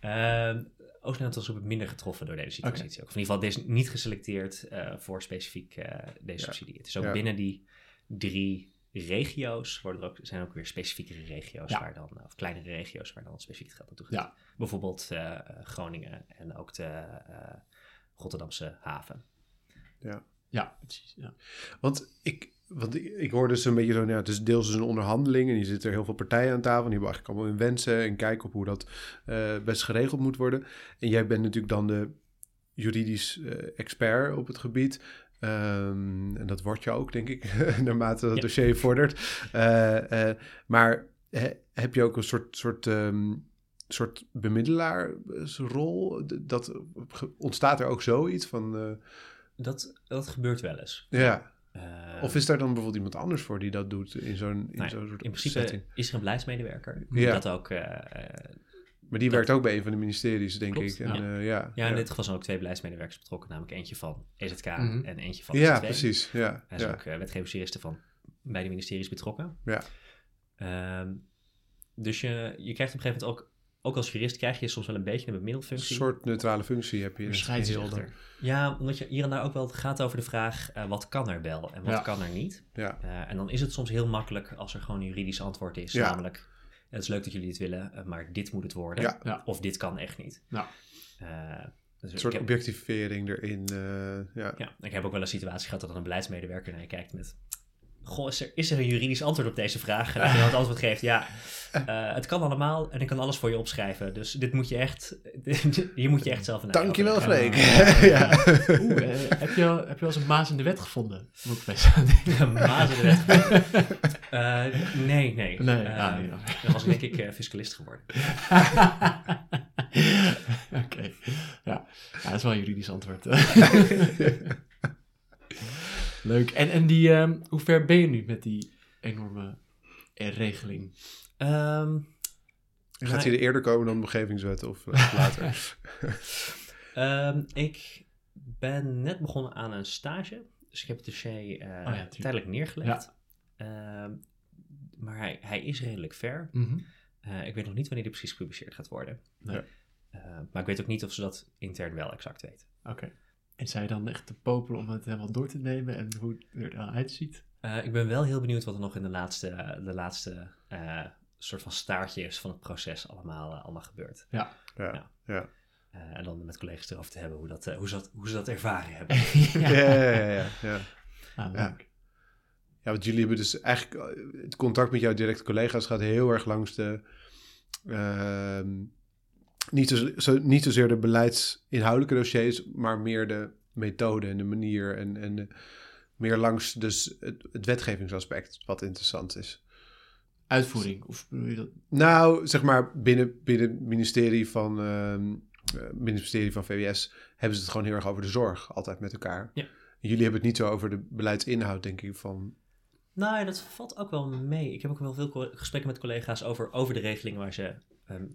Ehm, Oost-Nederland was ook minder getroffen door deze situatie. Ook. Of in ieder geval, deze is niet geselecteerd eh, voor specifiek eh, deze Ja. subsidie. Het is ook Ja. binnen die drie regio's, worden er ook, zijn ook weer specifiekere regio's, Ja. waar dan, of kleinere regio's, waar dan specifiek het geld naartoe gaat. Ja. Bijvoorbeeld Groningen en ook de eh, Rotterdamse haven. Ja, precies. Ja. Want ik, want ik, ik hoor dus een beetje zo, nou, ja, het is deels dus een onderhandeling en hier zitten er heel veel partijen aan tafel. En die hebben eigenlijk allemaal hun wensen en kijken op hoe dat eh, best geregeld moet worden. En jij bent natuurlijk dan de juridisch eh, expert op het gebied. Ehm, en dat word je ook, denk ik, naarmate dat Ja. dossier vordert. Eh, maar he- heb je ook een soort, soort, ehm, soort bemiddelaarsrol? Dat, ontstaat er ook zoiets van... Dat, dat gebeurt wel eens. ja, Eh, of is daar dan bijvoorbeeld iemand anders voor die dat doet in zo'n in nou zo'n soort in principe setting? is er een beleidsmedewerker die Ja. dat ook eh, eh, Maar die dat- werkt ook bij een van de ministeries, denk Klopt, ik. En, ja. eh, ja, Ja, in dit geval zijn ook twee beleidsmedewerkers betrokken, namelijk eentje van EZK Mhm. en eentje van Ja, EZW. precies. Ja, Hij is ja. ook uh, wetgeversjuristen van beide ministeries betrokken. Ja. Ehm, dus je, je krijgt op een gegeven moment ook, ook als jurist krijg je soms wel een beetje een Een bemiddelfunctie. soort neutrale functie heb je Een het scheidsrechter. Ja, omdat je hier en daar ook wel gaat over de vraag, eh, wat kan er wel en wat Ja. kan er niet? Ja, Eh, en dan is het soms heel makkelijk als er gewoon een juridisch antwoord is, Ja. namelijk, het is leuk dat jullie dit willen, eh, maar dit moet het worden. Ja. Ja. Of dit kan echt niet. Ja. Eh, dus een soort heb- objectivering erin. eh, ja. Ja, ik heb ook wel een situatie gehad dat er een beleidsmedewerker naar je kijkt met... goh, is er, is er een juridisch antwoord op deze vraag? En dat je dan het antwoord geeft, ja, eh, het kan allemaal en ik kan alles voor je opschrijven. Dus dit moet je echt, hier moet je echt zelf een Dankjewel, Freek. Ja. ja. Oeh, eh, heb, je al, heb je wel eens een maas in de wet gevonden? Moet ik best aan denken. Een maas in de wet. Eh, nee, nee. Nee, ah, nee. Dan was ik denk ik fiscalist geworden. Oké, ja. ja, dat is wel een juridisch antwoord. Leuk. En, en die, ehm, hoe ver ben je nu met die enorme regeling? Ehm, Gaat hij er eerder komen dan de omgevingswet of eh, later? Ehm, ik ben net begonnen aan een stage. Dus ik heb het dossier eh, Oh tijdelijk neergelegd. Ehm, maar hij, hij is redelijk ver. Mhm. Eh, ik weet nog niet wanneer die precies gepubliceerd gaat worden. Nee. Eh, maar ik weet ook niet of ze dat intern wel exact weten. Oké. En zij dan echt te popelen om het helemaal door te nemen en hoe het er dan uitziet? Eh, ik ben wel heel benieuwd wat er nog in de laatste, de laatste eh, soort van staartjes van het proces allemaal, eh, allemaal gebeurt. Ja, Ja. ja. Eh, en dan met collega's erover te hebben hoe, dat, hoe, ze dat, hoe ze dat ervaren hebben. Ja, ja, ja, ja, ja. Ah, Ja. leuk. Ja, want jullie hebben dus eigenlijk... Het contact met jouw directe collega's gaat heel erg langs de... niet, zo, zo, niet zozeer de beleidsinhoudelijke dossiers, maar meer de methode en de manier. En, en de- meer langs dus het, het wetgevingsaspect, wat interessant is. Uitvoering, of bedoel je dat? Nou, zeg maar, binnen, binnen het ministerie van, het ministerie van VWS hebben ze het gewoon heel erg over de zorg, altijd met elkaar. Ja. Jullie hebben het niet zo over de beleidsinhoud, denk ik, van... Nou, ja, dat valt ook wel mee. Ik heb ook wel veel gesprekken met collega's over, over de regeling waar ze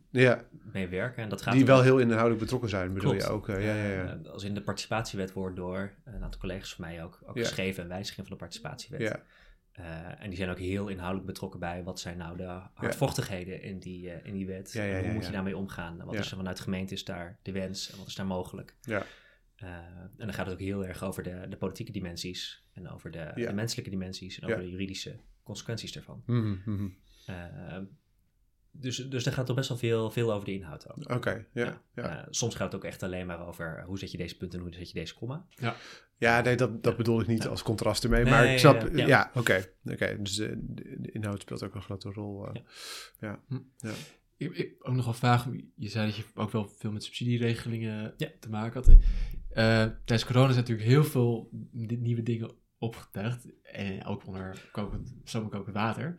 Ja, mee werken. En dat gaat die wel heel inhoudelijk betrokken zijn, bedoel Klopt. je ook. eh, ja, ja, ja. Eh, als in de participatiewet wordt door een aantal collega's van mij ook, ook Ja. geschreven en wijziging van de participatiewet. ja. Eh, en die zijn ook heel inhoudelijk betrokken bij wat zijn nou de hardvochtigheden in, die, eh, in die wet. Ja, ja, En hoe moet je daarmee omgaan? Wat is er vanuit de gemeente is daar de wens en wat is daar mogelijk? Ja. Eh, en dan gaat het ook heel erg over de, de politieke dimensies en over de, de menselijke dimensies en over de juridische consequenties daarvan. Mhm, mhm. Eh, dus, dus daar gaat toch best wel veel, veel over de inhoud ook. Oké, ja. Ja, Eh, soms gaat het ook echt alleen maar over hoe zet je deze punten en hoe zet je deze komma. ja nee, dat, dat bedoel ik niet als contrast ermee, Nee, maar ik snap... ja, Ja, ja. oké. oké. Dus de, de, inhoud speelt ook een grote rol. eh. Ja. ja. Ik, ik ook nog wel vragen. Je zei dat je ook wel veel met subsidieregelingen Ja. te maken had. Eh, tijdens corona zijn natuurlijk heel veel ni- nieuwe dingen opgetuigd. En ook onder kokend, zomerkokend water.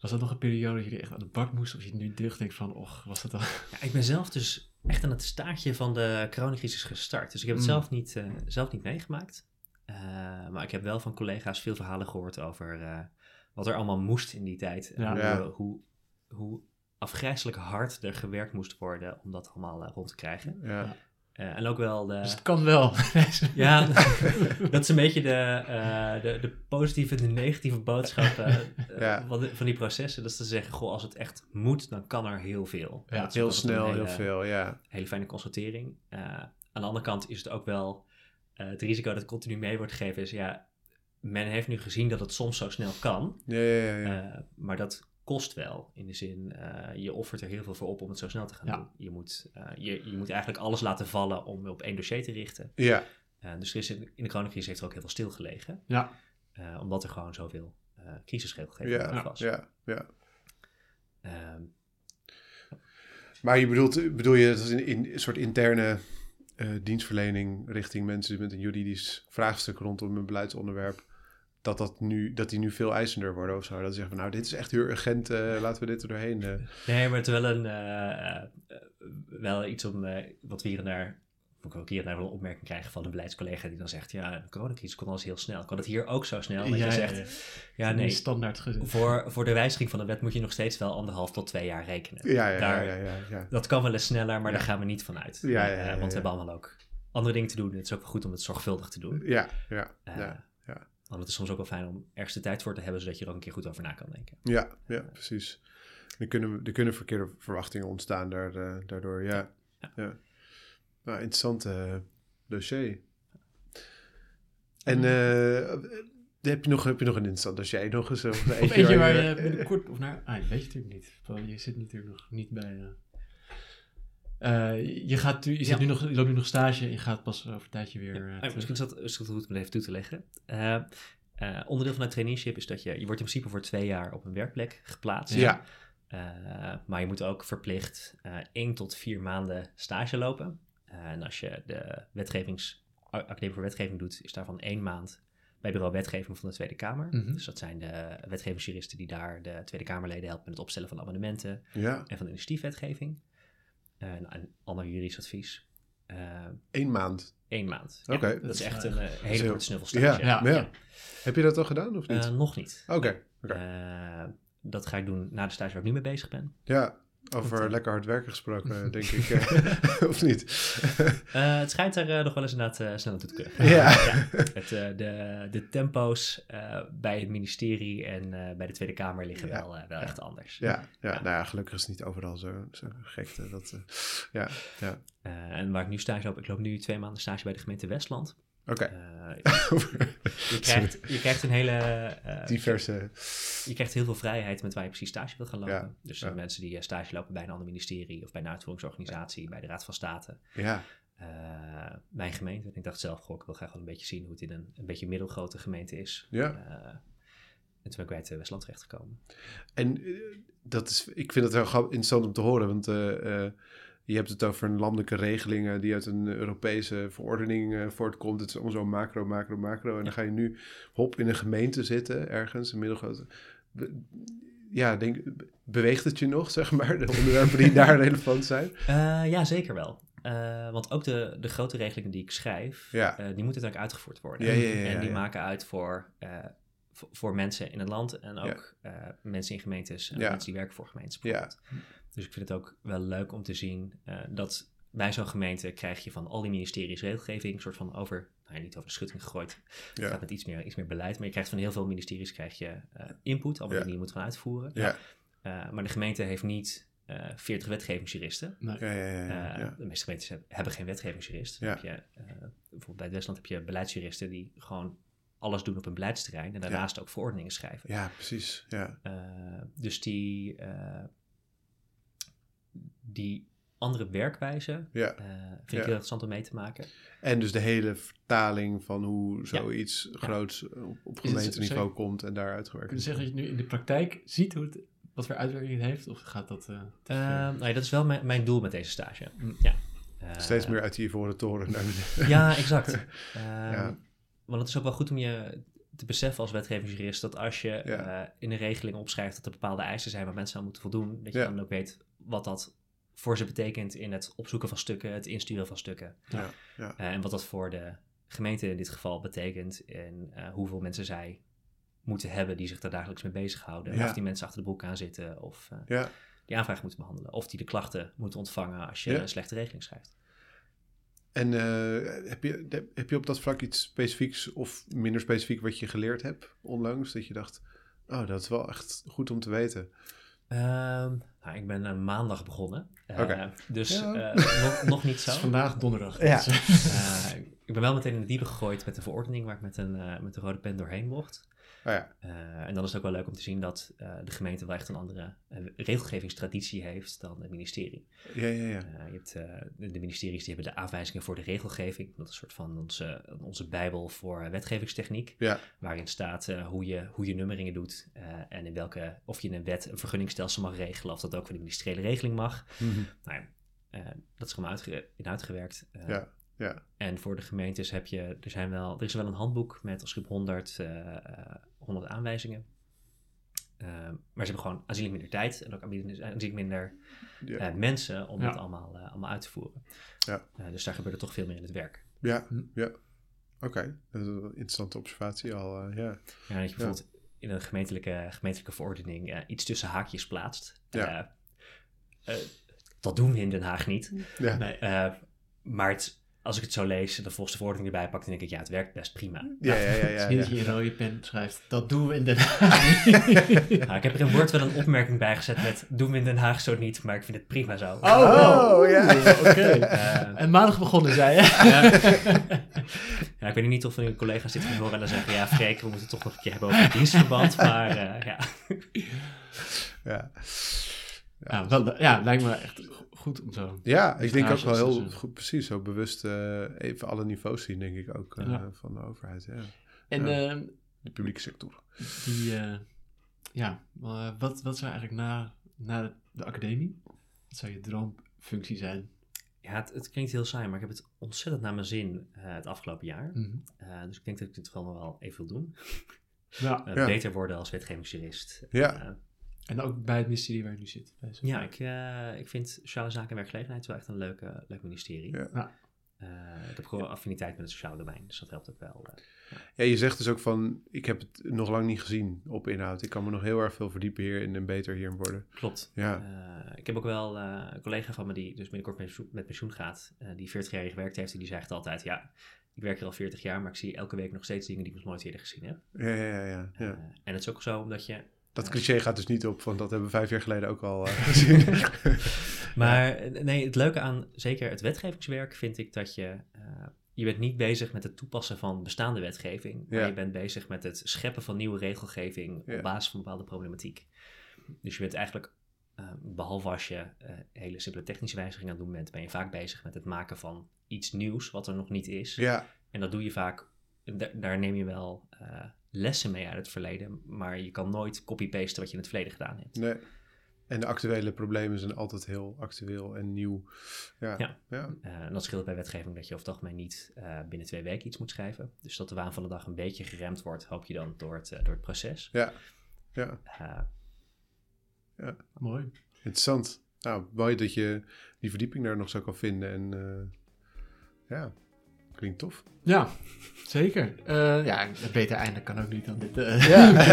Was dat nog een periode dat je er echt aan de bak moest? Of je nu terugdenkt van, och, was dat dan... Ja, ik ben zelf dus echt aan het staartje van de coronacrisis gestart. Dus ik heb het Mm. zelf, niet, eh, zelf niet meegemaakt. Eh, maar ik heb wel van collega's veel verhalen gehoord over eh, wat er allemaal moest in die tijd. En Ja. hoe, hoe, hoe afgrijzelijk hard er gewerkt moest worden om dat allemaal rond te krijgen. Ja. Eh, en ook wel de... Dus het kan wel. Ja, dat is een beetje de, eh, de, de positieve en de negatieve boodschap eh, Ja. van, die processen. Dat is te zeggen, goh, als het echt moet, dan kan er heel veel. Ja, Dat is Heel snel, hele- heel veel, ja. hele fijne constatering. Eh, aan de andere kant is het ook wel eh, het risico dat continu mee wordt gegeven is, ja, men heeft nu gezien dat het soms zo snel kan, Ja, ja, ja. ja. eh, maar dat kost wel. In de zin, eh, je offert er heel veel voor op om het zo snel te gaan Ja. doen. Je moet, eh, je, je moet eigenlijk alles laten vallen om op één dossier te richten. ja. Eh, dus er is in, in de coronacrisis heeft er ook heel veel stilgelegen, Ja, omdat er gewoon zoveel crisisregelgeving Ja, was. ja, ja. Ehm, Maar je bedoelt, bedoel je dat is in, in een soort interne dienstverlening richting mensen met een juridisch vraagstuk rondom een beleidsonderwerp, dat, dat, nu, dat die nu veel eisender worden of zo? Dat ze zeggen van nou, dit is echt heel urgent, eh, laten we dit er doorheen. eh. Nee, maar het is wel, een, eh, wel iets om, eh, wat we hier en daar, ik ook hier en daar wel een opmerking krijgen van een beleidscollega die dan zegt, ja, de coronacrisis kon alles heel snel. Kan het hier ook zo snel? Dat ja, je ja, zegt, ja. ja, nee, standaard voor, voor de wijziging van de wet moet je nog steeds wel anderhalf tot twee jaar rekenen. Ja, ja, Daar- ja, ja, ja, ja. Dat kan wel eens sneller, maar Ja. daar gaan we niet van uit. Ja, ja, ja, ja, want we hebben allemaal ook andere dingen te doen. Het is ook wel goed om het zorgvuldig te doen. Ja, ja, ja, ja. Want het is soms ook wel fijn om ergens de tijd voor te hebben, zodat je er ook een keer goed over na kan denken. ja, ja, precies. Er kunnen, er kunnen verkeerde verwachtingen ontstaan daar, eh, daardoor, ja. ja. Nou, interessant eh, dossier. En eh, heb, je nog, heb je nog een interessant dossier? Nog eens, of Of eentje waar je binnenkort... Of nou, ah, dat weet je natuurlijk niet. Je zit natuurlijk nog niet bij... eh, eh, je, gaat, je, zit Ja. nu nog, je loopt nu nog stage en je gaat pas over een tijdje weer... eh, Ah, terug. misschien is dat, is goed om het even toe te leggen. Eh, Eh, onderdeel van het traineeship is dat je, je wordt in principe voor twee jaar op een werkplek geplaatst. Ja. Eh, maar je moet ook verplicht eh één tot vier maanden stage lopen. Eh, en als je de wetgevings, a- Academie voor Wetgeving doet, is daarvan één maand bij bureau Wetgeving van de Tweede Kamer. Mhm. Dus dat zijn de wetgevingsjuristen die daar de Tweede Kamerleden helpen met het opstellen van amendementen Ja, en van initiatiefwetgeving. Eh, en, en ander juridisch advies. Eh één maand. Eén maand. Oké. Ja, dat is echt een eh, Heel- hele korte Ja, snuffelstage. ja. Ja. Heb je dat al gedaan of niet? Nog niet. Oké, oké. Eh, dat ga ik doen na de stage waar ik nu mee bezig ben. Ja, over eh, lekker hard werken gesproken, denk ik. eh, of niet? Eh, het schijnt er nog wel eens inderdaad uh, snel naartoe te kunnen. Ja. Het, de, de tempo's bij het ministerie en bij de Tweede Kamer liggen Ja. wel, wel echt anders. Ja, ja, Ja. nou ja, gelukkig is het niet overal zo, zo gekte. Dat, ja, ja. En waar ik nu stage loop, ik loop nu twee maanden stage bij de gemeente Westland. Oké. Eh, je, krijgt, je krijgt een hele... eh, Diverse. je krijgt heel veel vrijheid met waar je precies stage wilt gaan lopen. Ja, Dus ja. mensen die eh, stage lopen bij een ander ministerie of bij een uitvoeringsorganisatie, bij de Raad van State. Ja, mijn gemeente. En ik dacht zelf, goh, ik wil graag wel een beetje zien hoe het in een, een beetje middelgrote gemeente is. ja. En toen ben ik bij het Westland terechtgekomen. En dat is, ik vind het wel grap- interessant om te horen, want je hebt het over een landelijke regeling eh, die uit een Europese verordening eh, voortkomt. Het is allemaal zo macro, macro, macro. En dan ga je nu hop in een gemeente zitten, ergens, een middelgrote. Ja, denk, beweegt het je nog, zeg maar, de onderwerpen die daar relevant zijn? Eh, ja, zeker wel. Eh, want ook de, de grote regelingen die ik schrijf, Ja. die moeten uiteindelijk uitgevoerd worden. Ja, ja, en die maken uit voor, voor, mensen in het land en ook mensen in gemeentes en mensen die werken voor gemeentes Ja. Dus ik vind het ook wel leuk om te zien eh, dat bij zo'n gemeente krijg je van al die ministeries regelgeving een soort van over, nou ja, niet over de schutting gegooid, het Ja, gaat met iets meer, iets meer beleid, maar je krijgt van heel veel ministeries krijg je eh, input, allemaal Ja. dingen die je moet gaan uitvoeren. ja, Eh, maar de gemeente heeft niet eh 40 wetgevingsjuristen. Nee. ja, ja, ja, ja, Eh, ja. De meeste gemeentes heb- hebben geen wetgevingsjurist. Ja. Heb je, eh, bijvoorbeeld bij het Westland heb je beleidsjuristen die gewoon alles doen op een beleidsterrein en daarnaast ook verordeningen schrijven. Ja, precies. Ja, Eh, dus die, eh, die andere werkwijze ja. eh, vind Ja. ik heel interessant om mee te maken. En dus de hele vertaling van hoe zoiets groots op, gemeenteniveau komt en daar uitgewerkt Kun je wordt. zeggen dat je nu in de praktijk ziet hoe het, wat voor uitwerking het heeft? Of gaat dat... nou ja, dat is wel mijn, mijn doel met deze stage. Mm. Ja. Eh, Steeds meer uit die ivoren toren naar beneden. Ja, exact. Ehm, Ja. Want het is ook wel goed om je te beseffen als wetgevingsjurist dat als je Ja. eh, in een regeling opschrijft dat er bepaalde eisen zijn waar mensen aan moeten voldoen, dat je Ja. dan ook weet wat dat voor ze betekent in het opzoeken van stukken, het insturen van stukken. Ja, ja. Eh, en wat dat voor de gemeente in dit geval betekent en eh, hoeveel mensen zij moeten hebben die zich daar dagelijks mee bezighouden. Of die mensen achter de broek aan zitten of die aanvraag moeten behandelen. Of die de klachten moeten ontvangen als je een slechte regeling schrijft. En eh, heb, je, heb je op dat vlak iets specifieks of minder specifiek wat je geleerd hebt onlangs? Dat je dacht, oh, dat is wel echt goed om te weten. Ehm, nou, ik ben een maandag begonnen. Eh. Dus Ja. eh, nog, nog niet zo. Het is vandaag donderdag. Ja. Eh, ik ben wel meteen in de diepe gegooid met de verordening waar ik met een, eh, met een rode pen doorheen mocht. Oh ja, Eh, en dan is het ook wel leuk om te zien dat eh, de gemeente wel echt een andere eh, regelgevingstraditie heeft dan het ministerie. ja, ja. ja. Je hebt de, ministeries die hebben de aanwijzingen voor de regelgeving. Dat is een soort van onze, onze bijbel voor wetgevingstechniek. Ja. Waarin staat hoe, je, hoe je nummeringen doet. en in welke, of je in een wet een vergunningstelsel mag regelen. Of dat ook voor de ministeriële regeling mag. Mhm. Nou ja, dat is gewoon uitge- in uitgewerkt. Ja, ja. En voor de gemeentes heb je, er, zijn wel, er is wel een handboek met als groep 100, eh, eh, 100 aanwijzingen. Eh, maar ze hebben gewoon aanzienlijk minder tijd en ook aanzienlijk minder Ja. eh, mensen om Ja. dat allemaal, eh, allemaal uit te voeren. Ja. Eh, dus daar gebeurt er toch veel meer in het werk. Ja, Hm. ja. Oké, dat is een interessante observatie al. eh, ja. Ja, dat je bijvoorbeeld in een gemeentelijke, gemeentelijke verordening eh, iets tussen haakjes plaatst. Ja. Eh, eh, dat doen we in Den Haag niet. Ja. Nee. Eh, maar het, als ik het zo lees en de volgende verordening erbij pak, dan denk ik, ja, het werkt best prima. Ja, ja, ja, ja, ja. je in rode pen schrijft, dat doen we in Den Haag niet. Nou, ik heb er in Word wel een opmerking bij gezet met, doen we in Den Haag zo niet, maar ik vind het prima zo. Oh, wel. Oh, ja. Oké. Eh, En maandag begonnen, zei je? ja, ik weet niet of van uw collega's dit gaan horen en dan zeggen, ja, Freek, we moeten het toch nog een keer hebben over het dienstverband, maar eh, ja. ja. Ja, wel, ja, lijkt me echt goed om zo. Ja, ik denk ook wel heel eh. goed, precies, zo bewust eh, even alle niveaus zien, denk ik ook, eh, Ja. van de overheid. Ja. En ehm, de publieke sector. Die, eh, ja, wat, wat zou eigenlijk na, na de academie, wat zou je droomfunctie zijn? Ja, het, het klinkt heel saai, maar ik heb het ontzettend naar mijn zin eh, het afgelopen jaar. Eh, dus ik denk dat ik dit wel nog wel even wil doen. Ja, Eh, Ja. Beter worden als wetgevingsjurist. Ja. En ook bij het ministerie waar je nu zit. ja, ik, eh, ik vind sociale zaken en werkgelegenheid wel echt een leuke, leuk ministerie. Ja. Eh, ik heb gewoon affiniteit met het sociale domein, dus dat helpt ook wel. eh. Ja, je zegt dus ook van, ik heb het nog lang niet gezien op inhoud. Ik kan me nog heel erg veel verdiepen hierin en beter hierin worden. Klopt. Ja, Eh, ik heb ook wel eh, een collega van me die dus binnenkort met pensioen, met pensioen gaat, eh, die 40 jaar hier gewerkt heeft, en die zegt altijd, ja, ik werk hier al 40 jaar, maar ik zie elke week nog steeds dingen die ik nog nooit eerder gezien heb. ja, ja, ja. ja, ja. En het is ook zo omdat je Dat cliché gaat dus niet op, want dat hebben we vijf jaar geleden ook al eh, gezien. Maar eh, nee, het leuke aan zeker het wetgevingswerk vind ik dat je. eh, je bent niet bezig met het toepassen van bestaande wetgeving, maar Ja. je bent bezig met het scheppen van nieuwe regelgeving Ja. op basis van bepaalde problematiek. Dus je bent eigenlijk, eh, behalve als je hele simpele technische wijzigingen aan het doen bent, ben je vaak bezig met het maken van iets nieuws wat er nog niet is. ja, En dat doe je vaak, da- daar neem je wel lessen mee uit het verleden, maar je kan nooit copy-pasten wat je in het verleden gedaan hebt. nee. En de actuele problemen zijn altijd heel actueel en nieuw. Ja, Ja. ja. Eh, en dat scheelt bij wetgeving dat je over het algemeen niet eh, binnen twee weken iets moet schrijven. Dus dat de waan van de dag een beetje geremd wordt, hoop je dan door het, eh, door het proces. ja. ja. Eh, Mooi. Interessant. Nou, mooi dat je die verdieping daar nog zo kan vinden. En eh, ja, klinkt tof. Ja, zeker. Eh, ja, het beter einde kan ook niet dan dit. eh, Ja.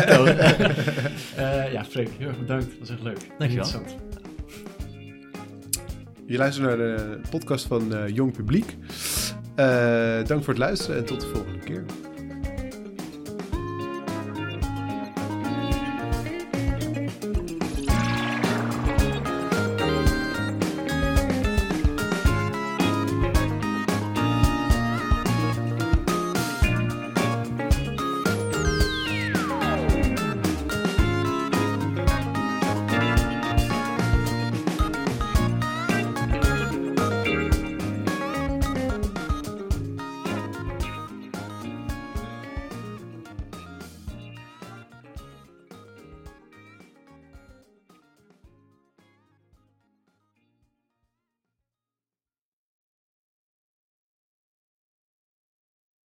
Eh, ja, Freek, heel erg bedankt. Dat was echt leuk. Dankjewel. Interessant. Je luistert naar de podcast van eh, Jong Publiek. Eh, dank voor het luisteren en tot de volgende keer.